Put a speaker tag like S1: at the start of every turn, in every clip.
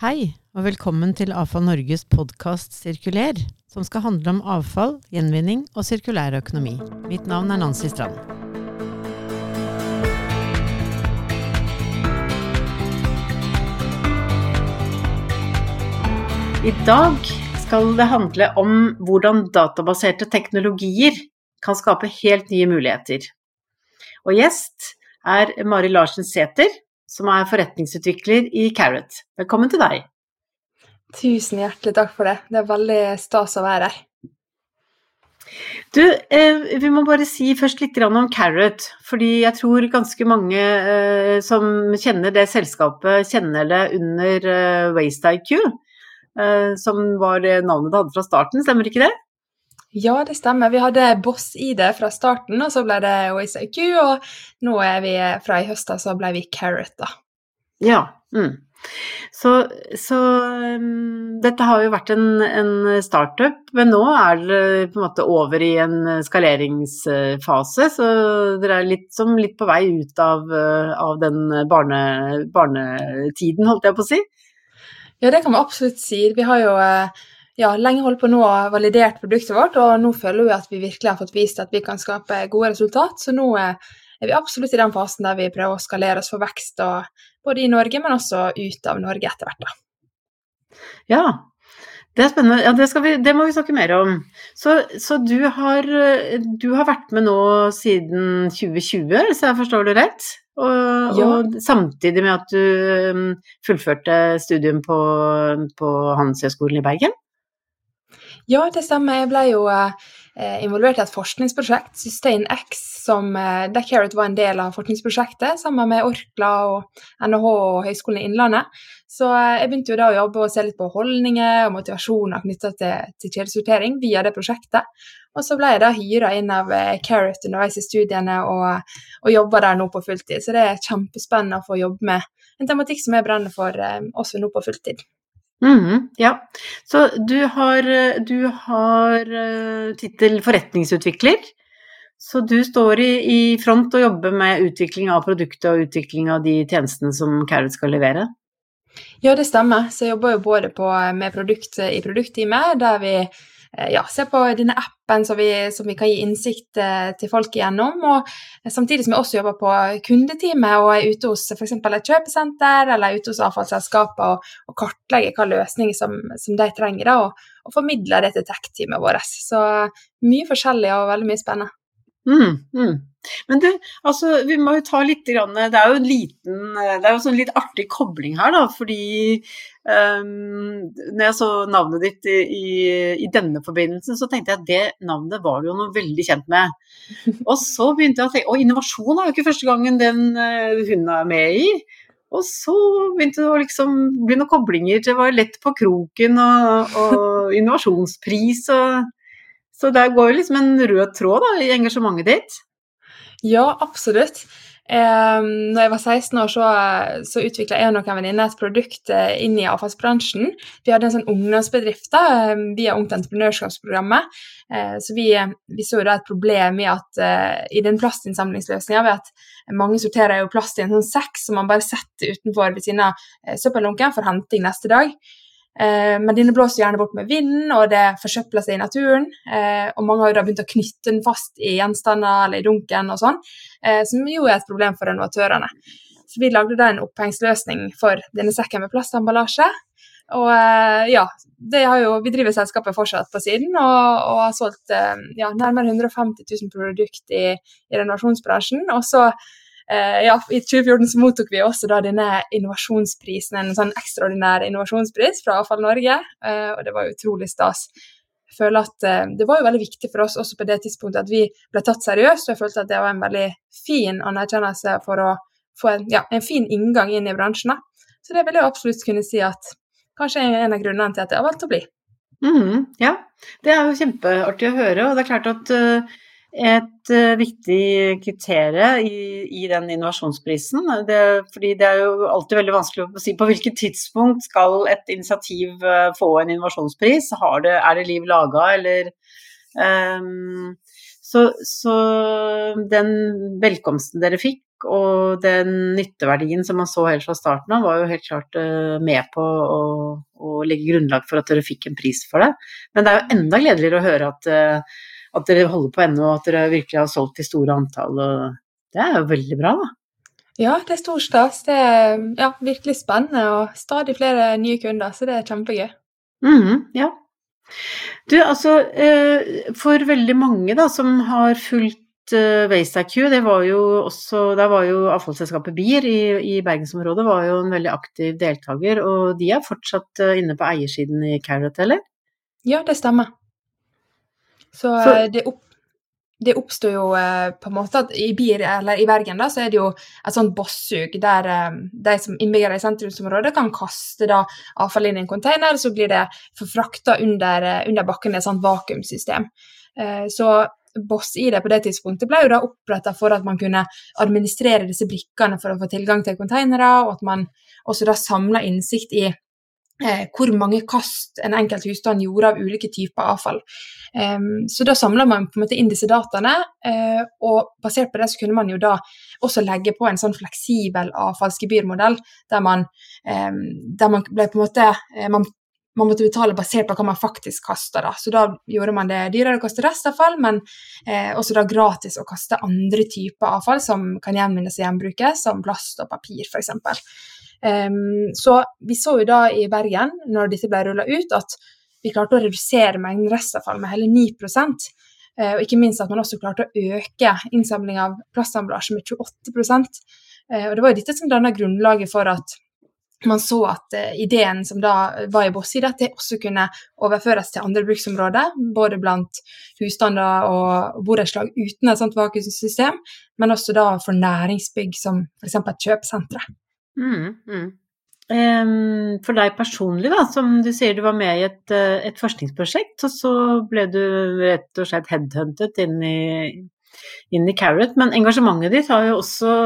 S1: Hei, og velkommen til Avfall Norges podkast Sirkuler, som skal handle om avfall, gjenvinning og sirkulær økonomi. Mitt navn er Nancy Strand. I dag skal det handle om hvordan databaserte teknologier kan skape helt nye muligheter. Og gjest er Mari Larsen Sæther, som er forretningsutvikler i Carrot. Velkommen til deg.
S2: Tusen hjertelig takk for det. Det er veldig stas å være her.
S1: Du, eh, vi må bare si først litt om Carrot. Fordi jeg tror ganske mange eh, som kjenner det selskapet, kjenner det under eh, Waste IQ. Eh, som var det navnet det hadde fra starten, stemmer ikke det?
S2: Ja, det stemmer. Vi hadde Boss-ID fra starten, og så ble det OSIQ, og nå er vi fra i høst så ble vi Carrot, da.
S1: Ja. Mm. Så, så um, dette har jo vært en, en, startup, men nå er dere på en måte over i en skaleringsfase. Så dere er litt, som litt på vei ut av, av den barne, barnetiden, holdt jeg på å si.
S2: Ja, det kan vi absolutt si. Vi har jo eh, ja, lenge holdt på nå og validert produktet vårt, og nå føler vi at vi virkelig har fått vist at vi kan skape gode resultat. Så nå eh, er vi absolutt i den fasen der vi prøver å skalere oss for vekst, både i Norge, men også ut av Norge etter hvert. Da.
S1: Ja, det er spennende. Ja, det, vi, det, må vi snakke mer om. Så, så du, har, du, har, vært med nå siden 2020, hvis jeg forstår det rett? Og, ja. og, samtidig med at du um, fullførte studium på, på Handelshøyskolen i Bergen?
S2: Ja, det stemmer. Jeg ble jo eh, involvert i et forskningsprosjekt, SustainX, som eh, der Carrot var en del av forskningsprosjektet, sammen med Orkla og NHH og Høgskolen i Innlandet. Så eh, jeg begynte jo da å jobbe og se litt på holdninger og motivasjoner knytta til, til kjedesortering via det prosjektet. Og så ble jeg da hyra inn av Carrot underveis i studiene og, og jobba der nå på fulltid. Så det er kjempespennende å få jobbe med en tematikk som jeg brenner for også nå på fulltid.
S1: Mm, ja, så du har, du har uh, tittel forretningsutvikler. Så du står i, i, front og jobber med utvikling av produktet og utvikling av de tjenestene som Carrot skal levere?
S2: Ja, det stemmer. Så jeg jobber jo både på, med produkt i produktteamet, der vi Eh, ja, se på denne appen som vi, som vi, kan gi innsikt eh, til folk igjennom. Og samtidig som jeg også jobber på kundeteamet og er ute hos f.eks. et kjøpesenter eller ute hos avfallsselskaper og, og kartlegger hvilke løsninger som, som de trenger, da, og, og formidler det til tech-teamet vårt. Så mye forskjellig og veldig mye spennende.
S1: Mm, mm. Men du, altså, vi må jo ta litt grann, Det er jo en liten Det er jo sånn litt artig kobling her, da. Fordi um, når jeg så navnet ditt i, i, i, denne forbindelsen, så tenkte jeg at det navnet var du jo noe veldig kjent med. Og så begynte jeg å tenke Og innovasjon er jo ikke første gangen den uh, hun er med i. Og så begynte det å liksom bli noen koblinger. Det var lett på kroken og, og innovasjonspris og så det går jo liksom en rød tråd da, i engasjementet ditt.
S2: Ja, absolutt. Eh, når jeg var 16 år, så, så utvikla jeg og noen venninner et produkt eh, inn i avfallsbransjen. Vi hadde en sånn ungdomsbedrift da, eh, via Ungt Entreprenørskapsprogrammet. Eh, så vi, vi, så da et problem i at eh, i den plastinnsamlingsløsninga mange sorterer jo plast i en sånn sekk som man bare setter utenfor ved siden av eh, søppeldunken for henting neste dag. Eh, men denne blåser gjerne bort med vinden, og det forsøpler seg i naturen. Eh, og mange har jo da begynt å knytte den fast i gjenstander eller i dunken og sånn, eh, som jo er et problem for renovatørene. Så vi lagde da en opphengsløsning for denne sekken med plastemballasje. Og ja, jo, vi driver selskapet fortsatt på siden og, og har solgt ja, nærmere 150 000 produkt i, i renovasjonsbransjen. Og så ja, I 2014 så mottok vi også da denne innovasjonsprisen, en sånn ekstraordinær innovasjonspris fra Avfall Norge, eh, og det var utrolig stas. Jeg føler at eh, Det var jo veldig viktig for oss også på det tidspunktet at vi ble tatt seriøst, og jeg følte at det var en veldig fin anerkjennelse for å få en, ja, en fin inngang inn i bransjen. Så det vil jeg absolutt kunne si at kanskje er en av grunnene til at jeg har valgt å bli.
S1: Mm, ja, det er jo kjempeartig å høre, og det er klart at uh et uh, viktig kriterium i, i, den innovasjonsprisen. Det, fordi det er jo alltid veldig vanskelig å si på hvilket tidspunkt skal et initiativ uh, få en innovasjonspris. Det, er det liv laga, eller um, så, så, den velkomsten dere fikk, og den nytteverdien som man så helt fra starten av, var jo helt klart uh, med på å, å, legge grunnlag for at dere fikk en pris for det. Men det er jo enda gledeligere å høre at, at dere holder på ennå, og at dere virkelig har solgt i store antall. Det er jo veldig bra, da.
S2: Ja, det er stor stas. Det er ja, virkelig spennende og stadig flere nye kunder, så det er kjempegøy.
S1: Mm, ja. Du, altså, for veldig mange da, som har fulgt WasteIQ, IQ, det var jo også Der var jo avfallsselskapet BIR i, i bergensområdet var jo en veldig aktiv deltaker, og de er fortsatt uh, inne på eiersiden i Carrot, eller?
S2: Ja, det stemmer. Så, Så eh, det, opp, det oppstår jo eh, på en måte at i BIR, eller i Bergen, da, så er det jo et sånt bossug der eh, de som innbyggere i sentrumsområdet kan kaste da avfall inn i en container, så blir det forfrakta under, under bakken i et sånt vakuumsystem. Så Boss-ID på det tidspunktet ble jo da oppretta for at man kunne administrere disse brikkene for å få tilgang til containere, og at man også da samla innsikt i eh, hvor mange kast en enkelt husstand gjorde av ulike typer avfall. Så da samla man på en måte inn disse dataene, uh, og basert på det så kunne man jo da også legge på en sånn fleksibel avfallsgebyrmodell, der man, der man ble på en måte uh, man man måtte betale basert på hva man faktisk kasta. Så da gjorde man det dyrere å kaste restavfall, men eh, også da gratis å kaste andre typer avfall som kan gjenvinnes og gjenbrukes, som plast og papir f.eks. Så vi så jo da i Bergen, når dette ble rulla ut, at vi klarte å redusere mengden restavfall med hele 9 eh, og ikke minst at man også klarte å øke innsamling av plastemballasje med 28 eh, og Det var jo dette som danna grunnlaget for at man så at uh, ideen som da var i Bosside, at det også kunne overføres til andre bruksområder, både blant husstander og borettslag uten et sånt vakuumsystem, men også da for næringsbygg som f.eks. et kjøpesenter.
S1: Mm, mm. Um, for deg personlig, da, som du sier du var med i et, eh, et, forskningsprosjekt, og så ble du rett og slett headhuntet inn i, inn i Carrot, men engasjementet ditt har jo også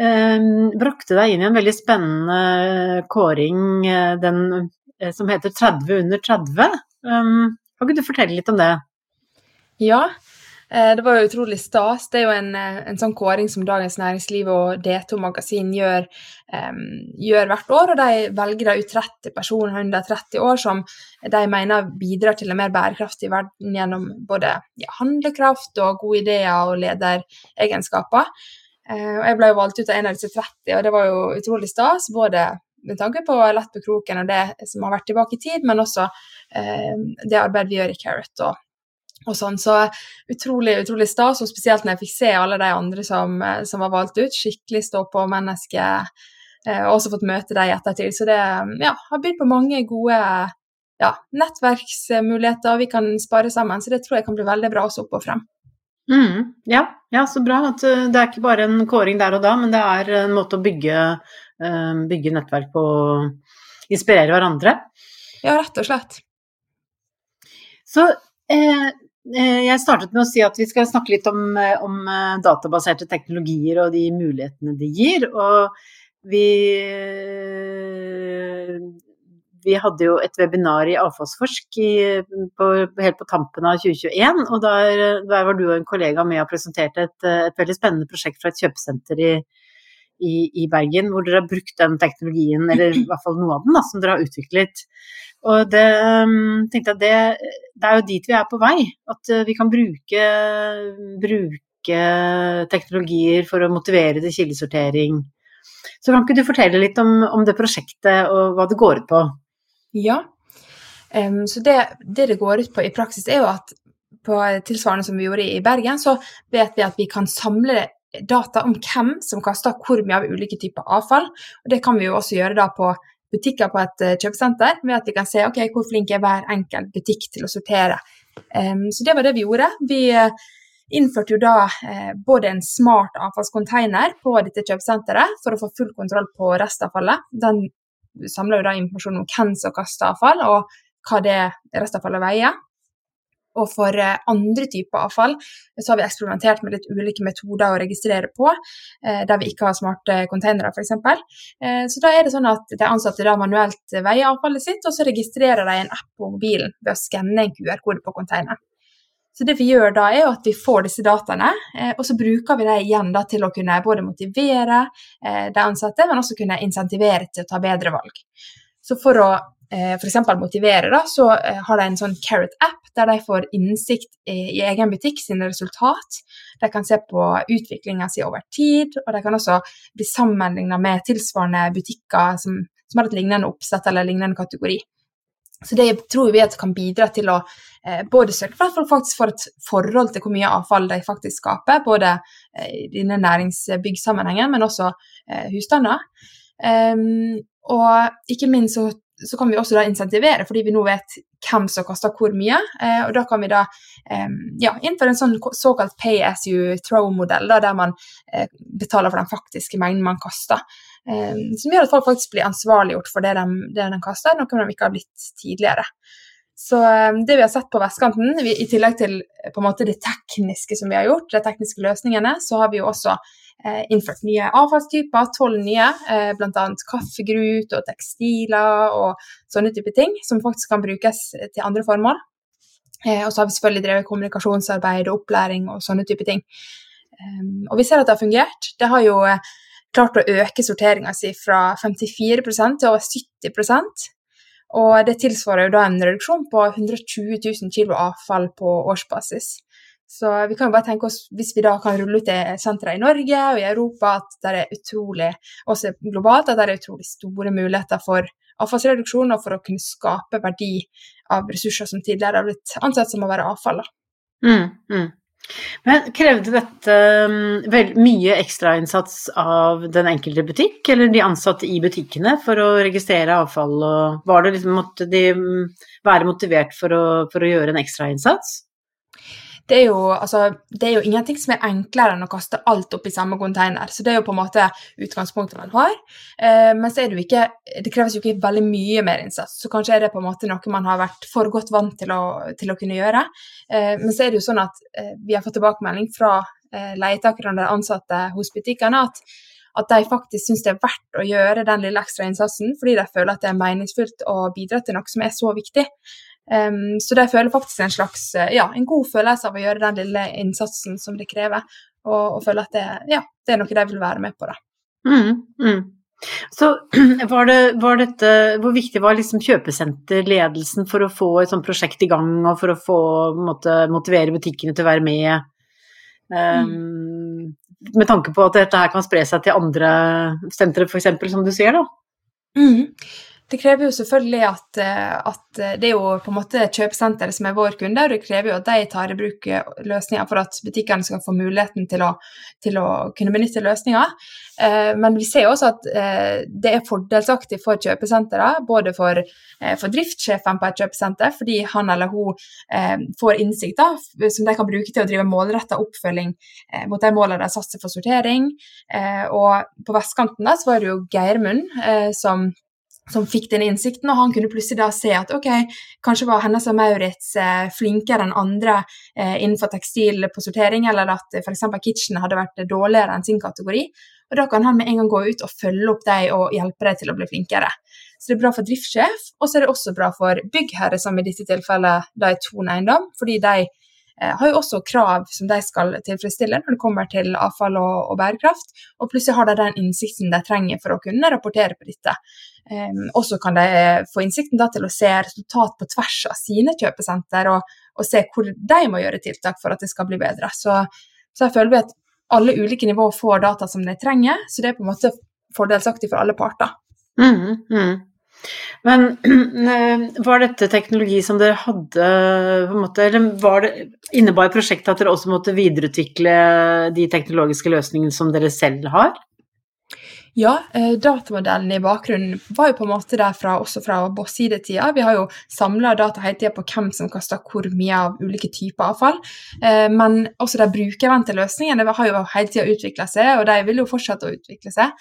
S1: Ehm, brakte deg inn i en veldig spennende kåring, eh, den eh, som heter 30 under 30. Um, kan ikke du fortelle litt om det?
S2: Ja, eh, det var jo utrolig stas. Det er jo en, en sånn kåring som Dagens Næringsliv og D2 Magasin gjør, um, gjør, hvert år. og De velger da ut 30 personer under 30 år som de mener bidrar til en mer bærekraftig verden gjennom både ja, handlekraft og gode ideer og lederegenskaper. Uh, og jeg ble jo valgt ut av en av disse 30, og det var jo utrolig stas. Både med tanke på Lett på kroken og det som har vært tilbake i tid, men også eh, det arbeidet vi gjør i Carrot og, og, sånn. Så utrolig, utrolig stas, og spesielt når jeg fikk se alle de andre som, eh, som var valgt ut. Skikkelig stå på menneske. Eh, og også fått møte dem i ettertid. Så det ja, har bydd på mange gode ja, nettverksmuligheter. Vi kan spare sammen, så det tror jeg kan bli veldig bra også opp og frem.
S1: Mm, ja, ja, så bra. At eh, det er ikke bare en kåring der og da, men det er en måte å bygge, bygge nettverk på, inspirere hverandre.
S2: Ja, rett og slett.
S1: Så eh, jeg startet med å si at vi skal snakke litt om, om, databaserte teknologier og de mulighetene de gir. Og vi vi hadde jo et webinar i Avfallsforsk i, på, helt på tampen av 2021. Og der, der, var du og en kollega med og presenterte et, et veldig spennende prosjekt fra et kjøpesenter i, i, i, Bergen, hvor dere har brukt den teknologien, eller i hvert fall noe av den, da, som dere har utviklet. Og det um, tenkte jeg det, det, er jo dit vi er på vei. At uh, vi kan bruke, bruke teknologier for å motivere til kildesortering. Så kan ikke du fortelle litt om, om det prosjektet og hva det går ut på?
S2: Ja. Um, så det, det, det går ut på i praksis, er jo at på tilsvarende som vi gjorde i Bergen, så vet vi at vi kan samle data om hvem som kaster hvor mye av ulike typer avfall. Og det kan vi jo også gjøre da på butikker på et uh, kjøpesenter, ved at vi kan se ok, hvor flink er hver enkelt butikk til å sortere. Um, så det var det vi gjorde. Vi uh, innførte jo da eh, både en smart avfallscontainer på dette kjøpesenteret for å få full kontroll på restavfallet. Den samler jo da informasjon om hvem som kaster avfall, og hva det restavfallet veier. Og for eh, andre typer avfall så har vi eksperimentert med litt ulike metoder å registrere på, eh, der vi ikke har smarte containere f.eks. Eh, så da er det sånn at de ansatte da manuelt veier avfallet sitt, og så registrerer de en app på mobilen ved å skanne en QR-kode på containeren. Så det vi gjør da, er at vi får disse dataene, eh, og så bruker vi dem igjen da, til å kunne både motivere eh, de ansatte, men også kunne insentivere til å ta bedre valg. Så for å eh, f.eks. motivere, da, så eh, har de en sånn Carrot-app der de får innsikt i, egen butikk sine resultat. De kan se på utviklinga si over tid, og de kan også bli sammenligna med tilsvarende butikker som, som har et lignende oppsett eller lignende kategori. Så det tror vi kan bidra til å eh, både sørge for at folk faktisk får et forhold til hvor mye avfall de faktisk skaper, både eh, i denne næringsbyggsammenhengen, men også eh, husstander. Um, og ikke minst så, så, kan vi også da insentivere, fordi vi nå vet hvem som koster hvor mye. Eh, og da kan vi da eh, ja, innføre en sånn såkalt pay as you throw-modell, der man eh, betaler for den faktiske mengden man kaster. Um, som gjør at folk faktisk blir ansvarliggjort for det de, det de kaster, noe de ikke har blitt tidligere. Så um, det vi har sett på vestkanten, vi, i tillegg til på en måte det tekniske som vi har gjort, de tekniske løsningene, så har vi jo også eh, innført nye avfallstyper, tolv nye, eh, bl.a. kaffegrut og tekstiler og sånne type ting, som faktisk kan brukes til andre formål. Eh, og så har vi selvfølgelig drevet kommunikasjonsarbeid og opplæring og sånne type ting. Um, og vi ser at det har fungert. Det har jo eh, klart å øke sorteringa si fra 54 til over 70% og det tilsvarer jo da en reduksjon på 120 000 kg avfall på årsbasis. Så vi kan jo bare tenke oss, hvis vi da kan rulle ut det senteret i Norge og i Europa, at det er utrolig, også globalt, at det er utrolig store muligheter for avfallsreduksjon og for å kunne skape verdi av ressurser som tidligere har blitt ansett som å være avfall.
S1: Mm, mm. Men krevde dette um, vel mye ekstrainnsats av den enkelte butikk, eller de ansatte i butikkene, for å registrere avfall, og var det liksom, måtte de um, være motivert for å, for å gjøre en ekstrainnsats?
S2: Det er, jo, altså, det er jo ingenting som er enklere enn å kaste alt opp i samme container. Så det er jo på en måte utgangspunktet man har. Eh, men så er det jo ikke Det kreves jo ikke veldig mye mer innsats. Så kanskje er det på en måte noe man har vært for godt vant til å, til å kunne gjøre. Eh, men så er det jo sånn at eh, vi har fått tilbakemelding fra eh, leietakerne og ansatte hos butikkene at at de faktisk syns det er verdt å gjøre den lille ekstra innsatsen, fordi de føler at det er meningsfullt å bidra til noe som er så viktig. Um, så det føler faktisk en slags eh, ja, en god følelse av å gjøre den lille innsatsen som det krever, og, og føle at det, ja, det, er noe de vil være med på. Da.
S1: Mm, mm. Så var, det, var, dette Hvor viktig var liksom kjøpesenterledelsen for å få et sånt prosjekt i gang, og for å få måtte, motivere butikkene til å være med? Um, mm. Med tanke på at dette her kan spre seg til andre sentre, f.eks., som du sier, da?
S2: Mm. Det krever jo selvfølgelig at, eh, at, det er jo på en måte kjøpesenteret som er vår kunde, og det krever jo at de tar i bruk eh, løsninger for at butikkene skal få muligheten til å, til å kunne benytte løsninger. Eh, men vi ser også at det er fordelsaktig for kjøpesentrene, både for, for driftssjefen på et kjøpesenter, fordi han eller hun får innsikt da, som de kan bruke til å drive målretta oppfølging mot de målene de satser for sortering. Og på vestkanten da, så var det jo Geirmund som som fikk den innsikten, og han kunne plutselig da se at ok, kanskje var Hennes og Maurits eh, flinkere enn andre eh, innenfor tekstil på sortering, eller at f.eks. Kitchen hadde vært dårligere enn sin kategori. Og Da kan han med en gang gå ut og følge opp dem og hjelpe dem til å bli flinkere. Så det er bra for driftssjef, og så er det også bra for byggherre, som i dette tilfellet da er Thon Eiendom, fordi de Eh, har jo også krav som de skal tilfredsstille når det kommer til avfall og, og bærekraft. Og plutselig har de den innsikten de trenger for å kunne rapportere på dette. Um, og kan de få innsikten til å se resultat på tvers av sine kjøpesenter, og, og, se hvor de må gjøre tiltak for at det skal bli bedre. Så, så jeg føler at alle ulike nivåer får data som de trenger, så det er på en måte fordelsaktig for alle parter.
S1: Mm, mm. Men eh, var dette teknologi som dere hadde på en måte, Eller det, innebar prosjektet at dere også måtte videreutvikle de teknologiske løsningene som dere selv har?
S2: Ja, eh, datamodellen i bakgrunnen var jo på en måte der også fra Boss-sidetida. Vi har jo samla data hele tida på hvem som kaster hvor mye av ulike typer avfall. Eh, men også de brukervendte løsningene har jo hele tida utvikla seg, og de vil jo fortsette å utvikle seg.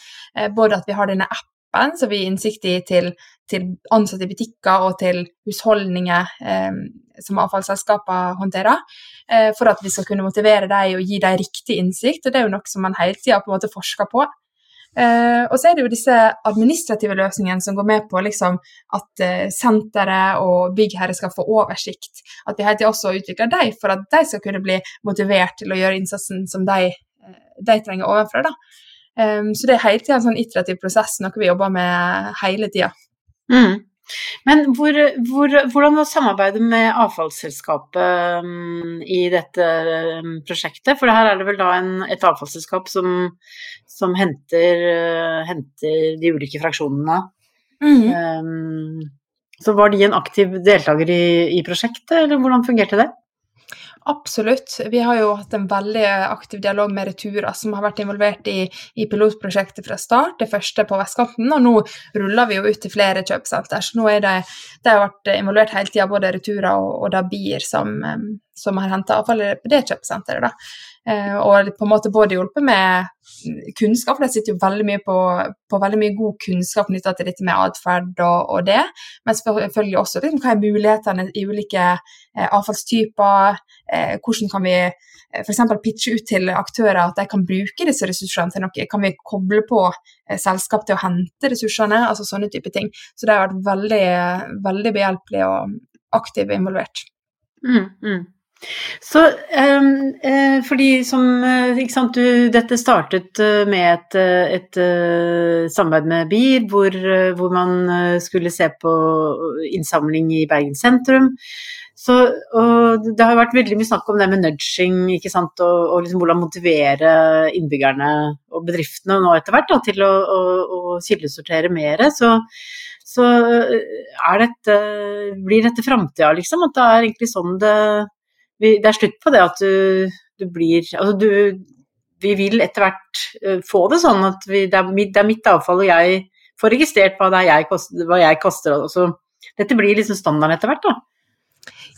S2: Både at vi har denne appen appen som vi gir innsikt i til, til ansatte i butikker og til husholdninger eh, som avfallsselskaper håndterer, eh, for at vi skal kunne motivere dem og gi dem riktig innsikt. og Det er jo noe som man hele tida forsker på. Eh, og så er det jo disse administrative løsningene som går med på liksom, at eh, senteret og byggherre skal få oversikt. At vi hele tida også utvikler dem for at de skal kunne bli motivert til å gjøre innsatsen som de, eh, de trenger ovenfra. Da. Um, så det er hele tida en sånn iterativ prosess, noe vi jobber med hele tida.
S1: Mm. Men hvor, hvor, hvordan var samarbeidet med avfallsselskapet um, i dette um, prosjektet? For her er det vel da en, et avfallsselskap som, som henter, uh, henter, de ulike fraksjonene. Mm. Så var de en aktiv deltaker i, i prosjektet, eller hvordan fungerte det?
S2: Absolutt. Vi har jo hatt en veldig aktiv dialog med Retura, som har vært involvert i, i, pilotprosjektet fra start, det første på vestkanten. Og nå ruller vi jo ut til flere kjøpesenter. Så nå er det, det har vært involvert hele tida, både Retura og, og Dabir, som, som har henta avfallet på det kjøpesenteret. da. Eh, og på en måte både hjulpet med kunnskap, for det sitter jo veldig mye på, på veldig mye god kunnskap knytta til dette med atferd og, og, det, men selvfølgelig også liksom, hva er mulighetene i ulike eh, avfallstyper, eh, hvordan kan vi eh, f.eks. pitche ut til aktører at de kan bruke disse ressursene til noe, kan vi koble på eh, selskap til å hente ressursene, altså sånne type ting. Så det har vært veldig, veldig behjelpelig og aktivt involvert.
S1: Mm, mm. Så um, uh, fordi som uh, ikke sant, du, Dette startet uh, med et, et samarbeid med BIR, hvor, hvor, man skulle se på innsamling i Bergen sentrum. Så, det har vært veldig mye snakk om det med nudging ikke sant, og, og liksom hvordan motivere innbyggerne og bedriftene nå etter hvert til å, å, å kildesortere mer. Så, så dette, blir dette framtida, liksom? At det er egentlig sånn det vi, det er slutt på det at du, du blir Altså du Vi vil etter hvert uh, få det sånn at vi, det, er mitt, det, er mitt, avfall, og jeg får registrert hva, jeg koster, hva jeg koster. Altså, dette blir liksom standarden etter hvert, da.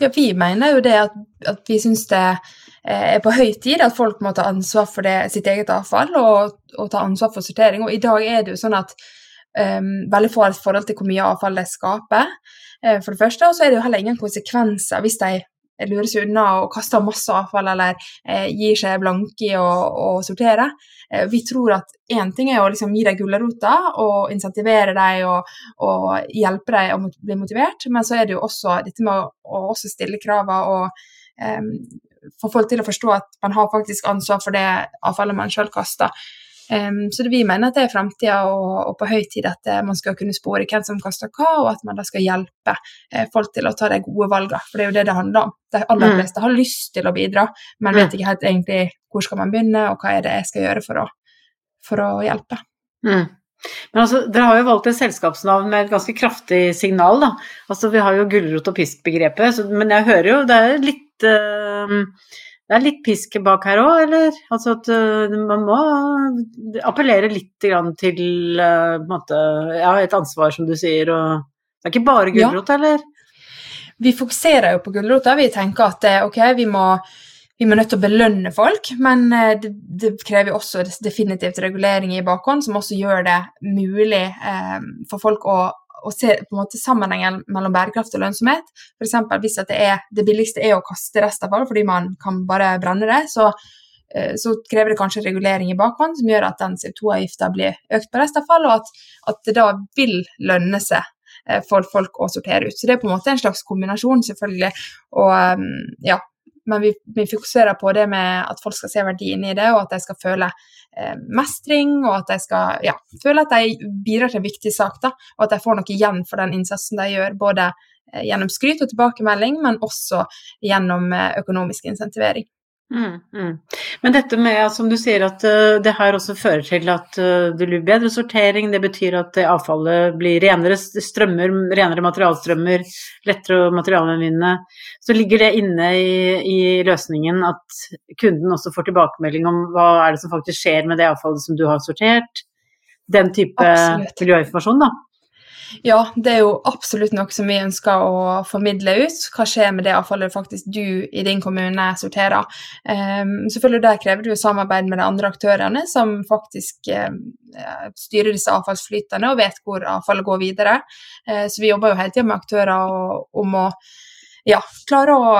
S2: Ja, vi mener jo det at, at vi syns det eh, er på høy tid at folk må ta ansvar for det, sitt eget avfall og, og, ta ansvar for sortering. Og i dag er det jo sånn at um, veldig få har et forhold til hvor mye avfall de skaper, uh, for det første. Og så er det jo heller ingen konsekvenser hvis de lurer seg unna og kaster masse avfall eller eh, gir seg blanke i å, sortere. Eh, vi tror at én ting er å liksom gi dem gulrota og insentivere dem og, og hjelpe dem å bli motivert, men så er det jo også dette med å, å stille kravene og eh, få folk til å forstå at man har faktisk ansvar for det avfallet man sjøl kaster. Um, så det, vi mener at det er framtida og, og, på høy tid at uh, man skal kunne spore hvem som kaster hva, og at man da skal hjelpe eh, folk til å ta de gode valgene. For det er jo det det handler om. De aller mm. fleste har lyst til å bidra, men vet ikke helt egentlig hvor skal man begynne, og hva er det jeg skal gjøre for å, for å hjelpe.
S1: Mm. Men altså, Dere har jo valgt et selskapsnavn med et ganske kraftig signal. da. Altså, Vi har jo gulrot og pisk-begrepet, men jeg hører jo det er litt uh, det er litt pisk bak her òg, eller? Altså at uh, man må appellere litt til uh, måte, ja, et ansvar, som du sier. Og det er ikke bare gulrot, ja. eller?
S2: Vi fokuserer jo på gulrota. Vi tenker at eh, ok, vi må, vi må nødt til å belønne folk, men det, det krever også definitivt regulering i bakhånd, som også gjør det mulig eh, for folk å og se på en måte sammenhengen mellom bærekraft og lønnsomhet. F.eks. hvis det, er, det billigste er å kaste restavfall fordi man kan bare brenne det, så, eh, så krever det kanskje regulering i bakhånd som gjør at den CO2-avgifta blir økt på restavfall, og at, at, det da vil lønne seg eh, for folk å sortere ut. Så det er på en måte en slags kombinasjon, selvfølgelig. Og mm, ja, men vi, vi, fokuserer på det med at folk skal se verdien i det, og at de skal føle eh, mestring, og at de skal ja, føle at de bidrar til en viktig sak, da, og at de får noe igjen for den innsatsen de gjør, både eh, gjennom skryt og tilbakemelding, men også gjennom eh, økonomisk insentivering.
S1: Mm, mm. Men dette med, som du sier, at uh, det her også fører til at uh, det blir bedre sortering, det betyr at uh, avfallet blir renere strømmer, renere materialstrømmer, lettere å materialgjenvinne. Så ligger det inne i, i, løsningen at kunden også får tilbakemelding om hva er det som faktisk skjer med det avfallet som du har sortert. Den type Absolutt. miljøinformasjon, da.
S2: Ja, det er jo absolutt noe som vi ønsker å formidle ut. Hva skjer med det avfallet faktisk du i din kommune sorterer? Um, selvfølgelig Der krever jo samarbeid med de andre aktørene som faktisk um, styrer disse avfallsflytene og vet hvor avfallet går videre. Uh, så vi jobber jo hele tida med aktører om å ja, klare å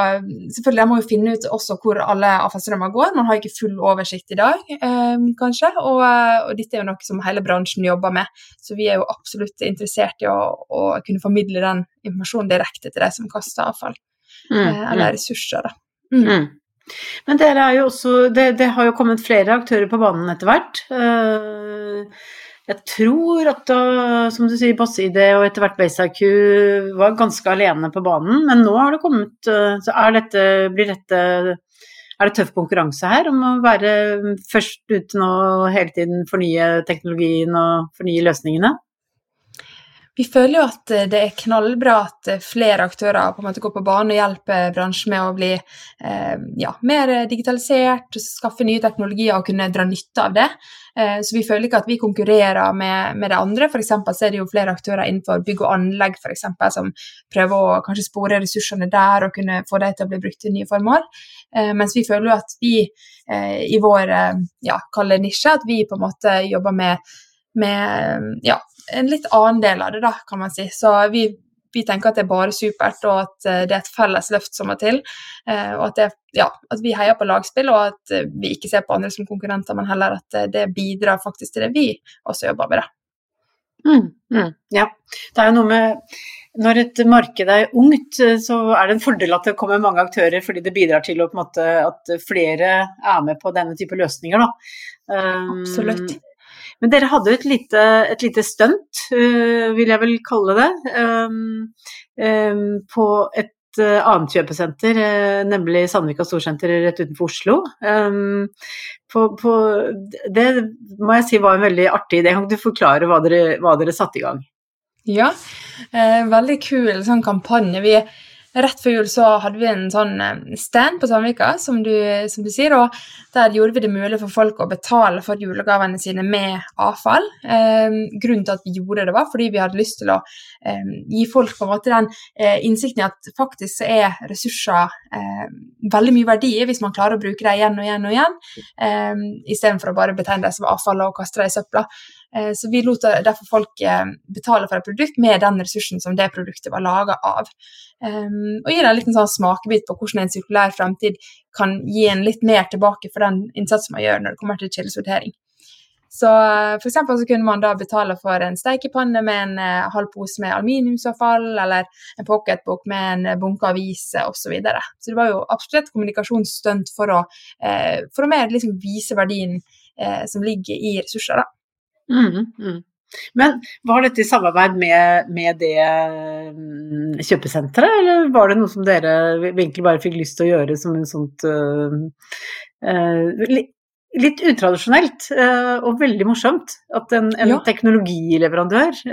S2: Selvfølgelig, jeg må jo finne ut også hvor alle avfallsstrømmer går. Man har ikke full oversikt i dag, eh, kanskje. Og, og, dette er jo noe som hele bransjen jobber med. Så vi er jo absolutt interessert i å, å kunne formidle den informasjonen direkte til de som kaster avfall. Mm, eh, eller mm. ressurser, da. Mm.
S1: mm. Men dere er jo også det, det, har jo kommet flere aktører på banen etter hvert. Uh, jeg tror at da, som du sier, BassID og etter hvert BaseIQ var ganske alene på banen, men nå har det kommet eh, Så er dette, blir dette er det tøff konkurranse her om å være først uten å hele tiden fornye teknologien og fornye løsningene?
S2: Vi føler jo at eh, det er knallbra at eh, flere aktører på en måte går på banen og hjelper bransjen med å bli eh, ja, mer digitalisert, skaffe nye teknologier og kunne dra nytte av det. Eh, så vi føler ikke at vi konkurrerer med, med det andre. F.eks. så er det jo flere aktører innenfor bygg og anlegg for eksempel, som prøver å kanskje spore ressursene der og kunne få dem til å bli brukt til nye formål. Eh, mens vi føler jo at vi eh, i vår ja, nisje at vi på en måte jobber med med ja, en litt annen del av det, da, kan man si. Så vi, vi, tenker at det er bare supert, og at eh, det er et felles løft som må til. Eh, og at, det, ja, at, vi heier på lagspill, og at eh, vi ikke ser på andre som konkurrenter, men heller at det bidrar faktisk til det vi også jobber med. det.
S1: Mm, mm, ja. Det er jo noe med når et marked er ungt, så er det en fordel at det kommer mange aktører, fordi det bidrar til måte, at flere er med på denne type løsninger.
S2: Da. Absolutt.
S1: Men dere hadde et lite, et lite stunt, uh, vil jeg vel kalle det, um, um, på et uh, annet kjøpesenter, uh, nemlig Sandvika Storsenter rett utenfor Oslo. Um, på, på, det må jeg si var en veldig artig idé. Kan du forklare hva dere, hva dere satte i gang?
S2: Ja, veldig kul sånn kampanje. Vi Rett før jul så hadde vi en sånn eh, stand på Sandvika, som som du, sier, og der gjorde vi det mulig for folk å betale for julegavene sine med avfall. Eh, grunnen til at vi gjorde det, var fordi vi hadde lyst til å eh, gi folk på en måte den eh, innsikten i at faktisk så er ressurser eh, veldig mye verdi hvis man klarer å bruke dem igjen og igjen og igjen, eh, istedenfor å bare betegne det som avfall og kaste det i søpla. Eh, så vi lot derfor folk eh, betale for et produkt med den ressursen som det produktet var laga av. Og gir en liten sånn smakebit på hvordan en sirkulær fremtid kan gi en litt mer tilbake for den innsatsen man gjør når det kommer til kildesortering. Så eh, for så kunne man da betale for en steikepanne med en halv pose med aluminiumsavfall, eller en pocketbok med en bunke aviser osv. Så, videre. så det var jo absolutt et kommunikasjonsstunt for å, for å mer liksom vise verdien som ligger i ressurser. da.
S1: Mm, mm. Men var dette i samarbeid med, med det um, kjøpesenteret, eller var det noe som dere egentlig bare fikk lyst til å gjøre som en sånt uh, uh, litt utradisjonelt uh, og veldig morsomt at en, en ja. teknologileverandør,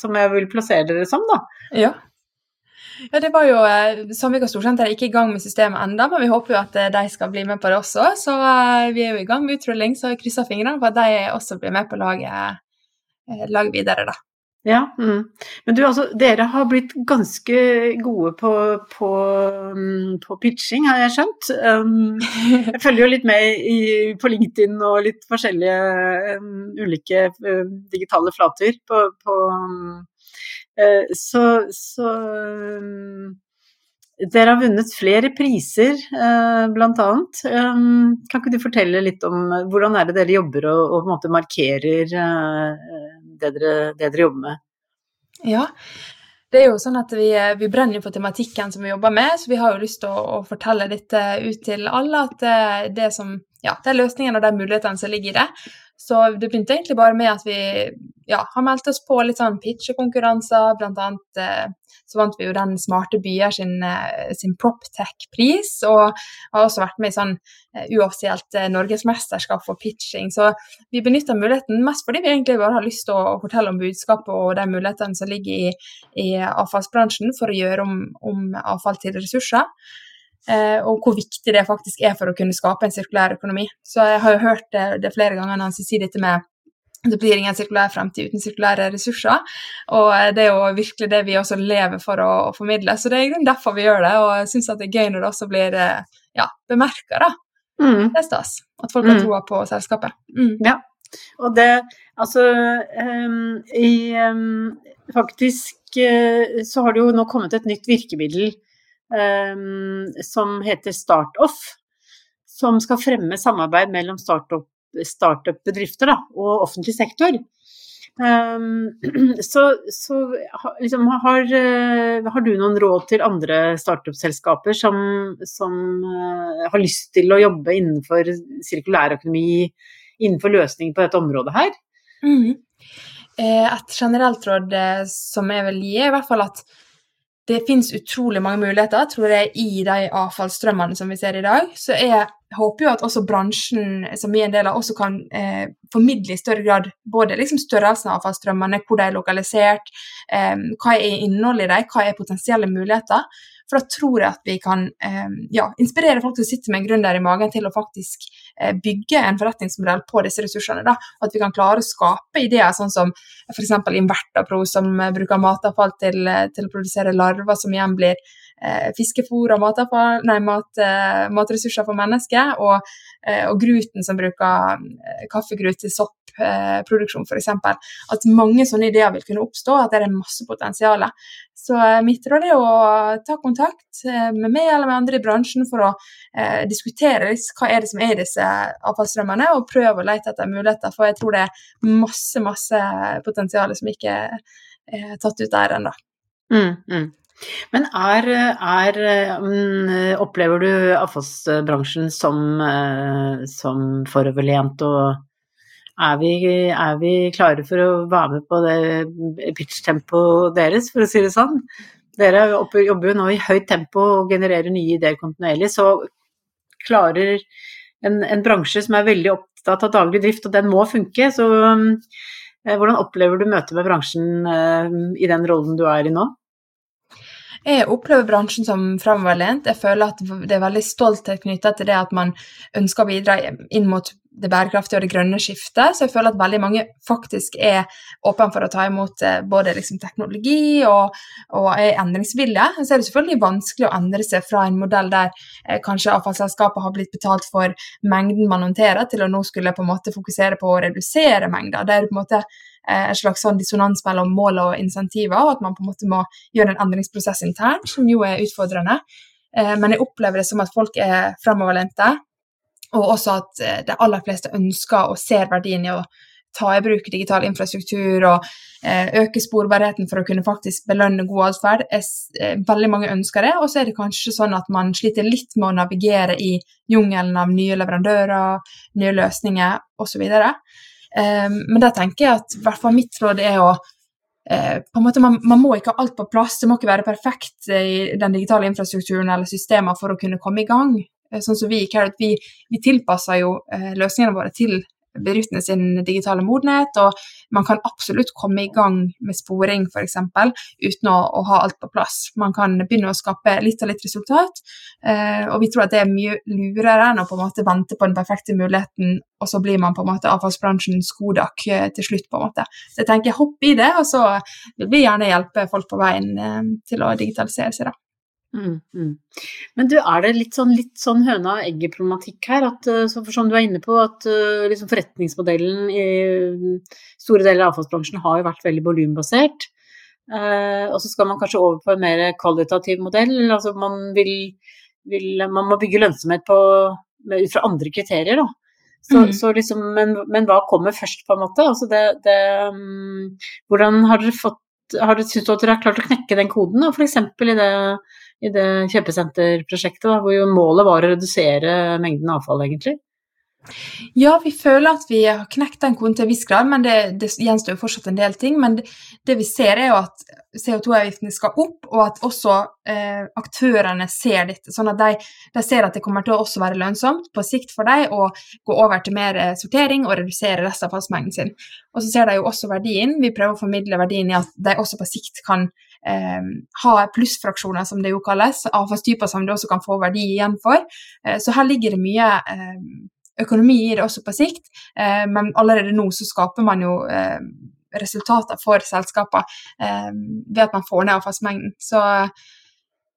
S1: som jeg vil plassere dere som, da,
S2: ja. Ja, det var jo eh, Sandvika Storsenter er ikke i gang med systemet enda, men vi håper jo at eh, de skal bli med på det også. Så eh, vi er jo i gang med utrulling, så jeg krysser fingrene for at de også blir med på laget, laget videre, da.
S1: Ja, mm. Men du, altså, dere har blitt ganske gode på, på, mm, på pitching, har jeg skjønt. Um, jeg følger jo litt med i, på LinkedIn og litt forskjellige um, ulike um, digitale flater på, på um, så, så mm, dere har vunnet flere priser, eh, bl.a. Eh, kan ikke du fortelle litt om hvordan er det dere jobber og, og på en måte markerer det dere, det dere jobber med?
S2: Ja, det er jo sånn at vi, vi, brenner på tematikken som vi jobber med, så vi har jo lyst til å, å fortelle dette ut til alle. At det, det som, ja, er løsningene og de mulighetene som ligger i det. Så det begynte egentlig bare med at vi ja, har meldt oss på litt sånn pitchekonkurranser. Blant annet eh, så vant vi jo den Smarte byer sin, eh, sin PropTech-pris, og har også vært med i sånn eh, uoffisielt eh, norgesmesterskap for pitching. Så vi benytter muligheten mest fordi vi egentlig bare har lyst til å, å fortelle om budskapet og de mulighetene som ligger i, i avfallsbransjen for å gjøre om, om avfall til ressurser. Eh, og hvor viktig det faktisk er for å kunne skape en sirkulær økonomi. Så jeg har jo hørt det, det flere ganger når han sier dette med det blir ingen sirkulær fremtid uten sirkulære ressurser. Og det er jo virkelig det vi også lever for å, å formidle. Så det er derfor vi gjør det, og jeg syns det er gøy når det også blir eh, ja, bemerka, da. Mm. Det er stas. At folk har mm. troa på selskapet.
S1: Mm. Ja. Og det Altså um, i um, Faktisk uh, så har det jo nå kommet et nytt virkemiddel som heter StartOff. Som skal fremme samarbeid mellom startup-bedrifter startup og offentlig sektor. Um, så, så liksom, har, har, du noen råd til andre startup-selskaper som, som uh, har lyst til å jobbe innenfor sirkulærøkonomi, innenfor løsninger på dette området her? Mm.
S2: Et generelt råd som jeg vil gi, er i hvert fall at det finnes utrolig mange muligheter tror jeg, i de avfallsstrømmene som vi ser i dag. Så jeg håper jo at også bransjen som vi er en del av, også kan eh, formidle i større grad både liksom størrelsen av avfallsstrømmene, hvor de er lokalisert, eh, hva er innholdet i dem, hva er potensielle muligheter. For da tror jeg at vi kan eh, ja, inspirere folk til å sitte med en gründer i magen til å faktisk eh, bygge en forretningsmodell på disse ressursene. Da. At vi kan klare å skape ideer sånn som f.eks. Invertapro, som eh, bruker matavfall til, til, å produsere larver, som igjen blir eh, fiskefôr og matavfall, nei, mat, eh, matressurser for mennesker. Og, og Gruten, som bruker kaffegrut til soppproduksjon, f.eks. At mange sånne ideer vil kunne oppstå, at det er masse potensial. Så eh, mitt råd er å ta kontakt eh, med meg eller med andre i bransjen for å eh, diskutere hva er det som er i disse avfallsstrømmene, og prøve å lete etter muligheter. For jeg tror det er masse, masse potensial som ikke er tatt ut der ennå.
S1: Mm, mm. Men er, er, um, Opplever du avfallsbransjen som, som foroverlent og er vi, er vi, klare for å være med på det pitch-tempoet deres, for å si det sånn? Dere jobber jo nå i høyt tempo og genererer nye ideer kontinuerlig. Så klarer en, en, bransje som er veldig opptatt av daglig drift, og den må funke, så eh, hvordan opplever du møtet med bransjen eh, i den rollen du er i nå?
S2: Jeg opplever bransjen som framoverlent. Jeg føler at det er veldig stolthet knytta til det at man ønsker å bidra inn mot det bærekraftige og det grønne skiftet. Så jeg føler at veldig mange faktisk er åpne for å ta imot eh, både liksom teknologi og, og er endringsvillige. Så er det selvfølgelig vanskelig å endre seg fra en modell der eh, kanskje avfallsselskapet har blitt betalt for mengden man håndterer, til å nå skulle på en måte fokusere på å redusere mengder. Det er på en måte eh, en slags sånn dissonans mellom mål og insentiver, og at man på en måte må gjøre en endringsprosess internt, som jo er utfordrende. Eh, men jeg opplever det som at folk er framoverlente og også at eh, de aller fleste ønsker og ser verdien i å ta i bruk digital infrastruktur og øke sporbarheten for å kunne faktisk belønne god atferd. Veldig mange ønsker det, og så er det kanskje sånn at man sliter litt med å navigere i jungelen av nye leverandører, nye løsninger osv. Men der tenker jeg at hvert fall mitt råd er å på en måte man, man, må ikke ha alt på plass, det må ikke være perfekt i den digitale infrastrukturen eller systemer for å kunne komme i gang. Eh, sånn som vi i Carrot, vi, vi tilpasser jo eh, løsningene våre til bedriftene sin digitale modenhet, og man kan absolutt komme i gang med sporing f.eks. uten å, å, ha alt på plass. Man kan begynne å skape litt og litt resultat, eh, og vi tror at det er mye lurere enn å på en måte vente på den perfekte muligheten, og så blir man på en måte avfallsbransjens Kodak eh, til slutt. på en måte. Så jeg tenker hopp i det, og så vil vi gjerne hjelpe folk på veien eh, til å digitalisere seg. da.
S1: Mm, mm. Men du, er det litt sånn, litt sånn høna og egget-problematikk her? At, eh, for som du er inne på, at uh, liksom forretningsmodellen i store deler av avfallsbransjen har jo vært veldig volumbasert. Uh, og så skal man kanskje over på en mer kvalitativ modell. Altså man vil, vil Man må bygge lønnsomhet på, med, ut fra andre kriterier, da. Så, mm. så liksom, men, men, hva kommer først, på en måte? Altså det, det, um, hvordan har dere fått har du syntes at dere har klart å knekke den koden, f.eks. i det i det kjøpesenterprosjektet, da, hvor jo målet var å redusere mengden avfall, egentlig?
S2: Ja, vi føler at vi har knekt den koden til en viss grad, men det, det gjenstår jo fortsatt en del ting. Men det, det vi ser, er jo at CO2-avgiftene skal opp, og at også eh, aktørene ser dette. Sånn at de, de, ser at det kommer til å også være lønnsomt på sikt for dem å gå over til mer eh, sortering og redusere restavfallsmengden sin. Og så ser de jo også verdien. Vi prøver å formidle verdien i at de også på sikt kan eh, ha plussfraksjoner, som det jo kalles, avfallstyper som du også kan få verdi igjen for. Eh, så her ligger det mye eh, økonomi i det også på sikt, eh, men allerede nå så skaper man jo eh, resultater for selskaper eh, ved at man får ned avfallsmengden. Så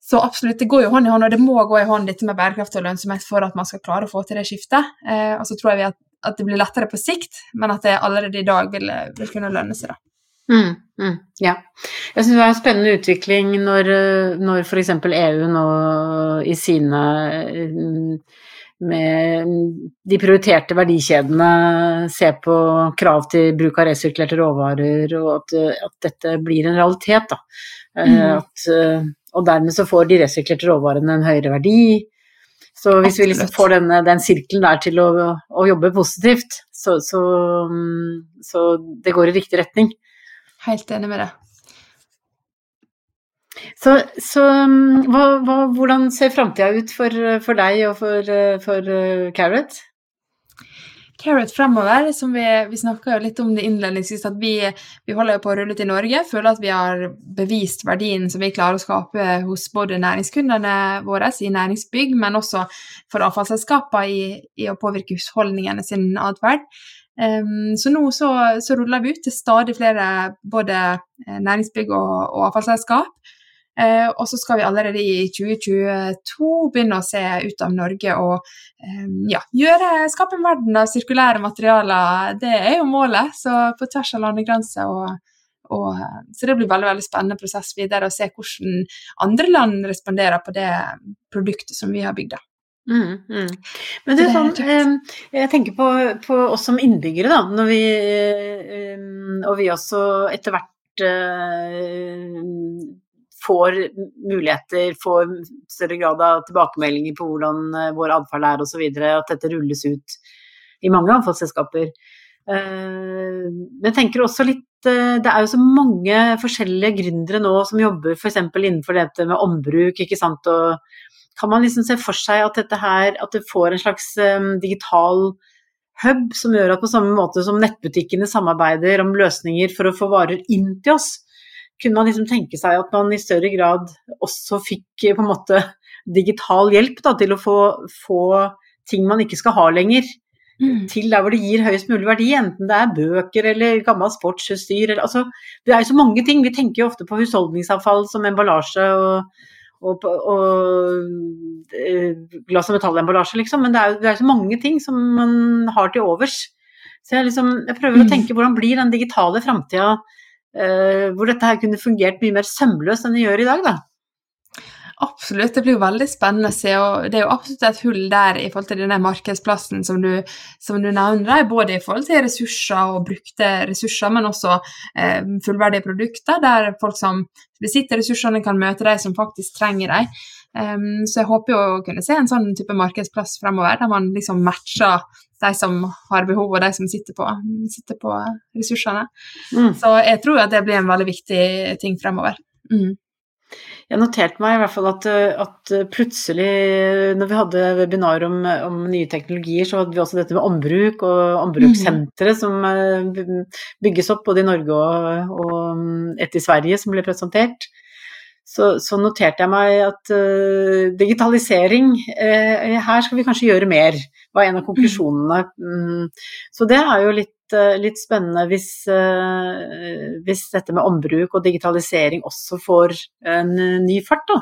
S2: så absolutt, det går jo hånd i hånd, og det må gå i hånd dette med bærekraft og lønnsomhet for at man skal klare å få til det skiftet. Eh, og så tror jeg at, at, det blir lettere på sikt, men at det allerede i dag vil, vil kunne lønne seg. da.
S1: Mm, mm, ja. Jeg syns det er en spennende utvikling når, når f.eks. EU nå i sine med de prioriterte verdikjedene ser på krav til bruk av resirkulerte råvarer, og at, at dette blir en realitet. Da. Mm. At, og dermed så får de resirkulerte råvarene en høyere verdi. Så hvis vi liksom får denne, den sirkelen der til å, å jobbe positivt, så, så, så det går i riktig retning.
S2: Helt enig med det.
S1: Så, så hva, hva, hvordan ser framtida ut for, for, deg og for, for uh, Carrot?
S2: Carrot fremover, som vi, vi snakka litt om det innledningsvis, at vi, vi, holder på å rulle ut i Norge. Føler at vi har bevist verdien som vi klarer å skape hos både næringskundene våre i næringsbygg, men også for avfallsselskapene i, i å påvirke husholdningene sin atferd. Um, så nå så, så, ruller vi ut til stadig flere både eh, næringsbygg og, og avfallsselskap. Uh, og så skal vi allerede i 2022 begynne å se ut av Norge og um, ja, gjøre, skape en verden av sirkulære materialer. Det er jo målet, så på tvers av landegrenser. Og, så det blir veldig veldig spennende prosess videre å se hvordan andre land responderer på det produktet som vi har bygd.
S1: Mm, mm. Men du, sånn, jeg tenker på, på, oss som innbyggere, da. Når vi, og vi også etter hvert eh, får muligheter, får større grad av tilbakemeldinger på hvordan eh, vår atferd er osv. At dette rulles ut i mange avfallsselskaper. Eh, men jeg tenker også litt Det er jo så mange forskjellige gründere nå som jobber f.eks. innenfor dette med ombruk, ikke sant. og kan man liksom se for seg at dette her, at det får en slags um, digital hub som gjør at på samme måte som nettbutikkene samarbeider om løsninger for å få varer inn til oss, kunne man liksom tenke seg at man i større grad også fikk på en måte digital hjelp da, til å få, få, ting man ikke skal ha lenger, mm. til der hvor det gir høyest mulig verdi, enten det er bøker eller gammelt sportsutstyr. Eller, altså, det er jo så mange ting. Vi tenker jo ofte på husholdningsavfall som emballasje og og, og eh, glass- og metallemballasje, liksom. Men det er, det er så mange ting som man har til overs. Så jeg, liksom, jeg prøver mm. å tenke hvordan blir den digitale framtida uh, hvor dette her kunne fungert mye mer sømløst enn det gjør i dag, da.
S2: Absolutt, det blir jo veldig spennende å se. og Det er jo absolutt et hull der i forhold til denne markedsplassen som du, som du nevner, både i forhold til ressurser og brukte ressurser, men også eh, fullverdige produkter, der folk som besitter ressursene, kan møte de som faktisk trenger dem. Um, så jeg håper jo å kunne se en sånn type markedsplass fremover, der man liksom matcher de som har behov, og de som sitter på, sitter på ressursene. Mm. Så jeg tror at det blir en veldig viktig ting fremover. Mm.
S1: Jeg noterte meg i hvert fall at, at, plutselig, når vi hadde webinar om, om, nye teknologier, så hadde vi også dette med ombruk og ombrukssentre mm. som eh, bygges opp både i Norge og, og et i Sverige som ble presentert. Så, så noterte jeg meg at uh, digitalisering uh, Her skal vi kanskje gjøre mer, var en av konklusjonene. Mm. Så det er jo litt uh, litt, spennende hvis, hvis, dette med ombruk og digitalisering også får en ny fart, da.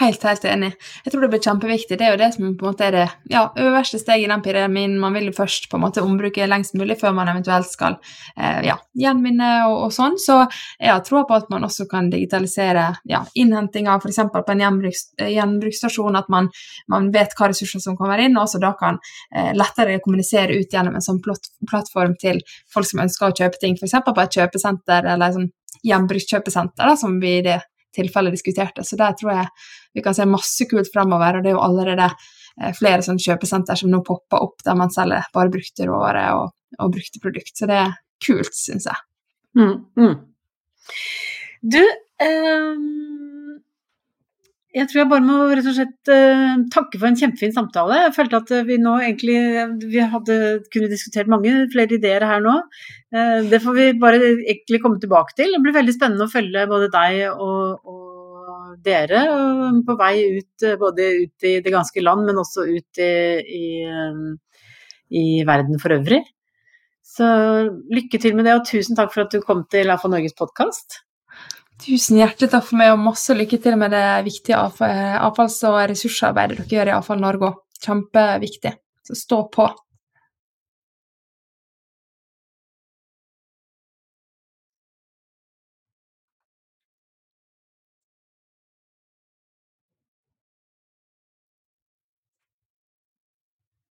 S2: Helt, helt enig. Jeg tror det blir kjempeviktig. Det er jo det som på en måte er det ja, øverste steget i den pyramiden. Man vil jo først på en måte ombruke lengst mulig før man eventuelt skal eh, ja, gjenvinne og, og, sånn. Så jeg har troa på at man også kan digitalisere ja, innhentinga f.eks. på en gjenbruks, gjenbruksstasjon, at man, man, vet hva ressurser som kommer inn, og også da kan eh, lettere kommunisere ut gjennom en sånn plattform til folk som ønsker å kjøpe ting, f.eks. på et kjøpesenter eller et sånn gjenbrukskjøpesenter, som vi det tilfellet diskuterte. Så der tror jeg vi kan se masse kult fremover, og det er jo allerede eh, flere sånn kjøpesenter som nå popper opp der man selger bare brukte råvarer og, og brukte produkt. Så det er kult, syns jeg. Mm, mm.
S1: Du, um jeg tror jeg bare må rett og slett uh, takke for en kjempefin samtale. Jeg følte at vi nå egentlig vi hadde kunne diskutert mange flere ideer her nå. Uh, det får vi bare egentlig komme tilbake til. Det blir veldig spennende å følge både deg og, og dere på vei ut både ut i det ganske land, men også ut i, i, i verden for øvrig. Så lykke til med det, og tusen takk for at du kom til AFA Norges podkast.
S2: Tusen hjertelig takk for meg, og masse lykke til med det viktige avfalls- og ressursarbeidet dere gjør i Avfall Norge. Kjempeviktig. Så stå på.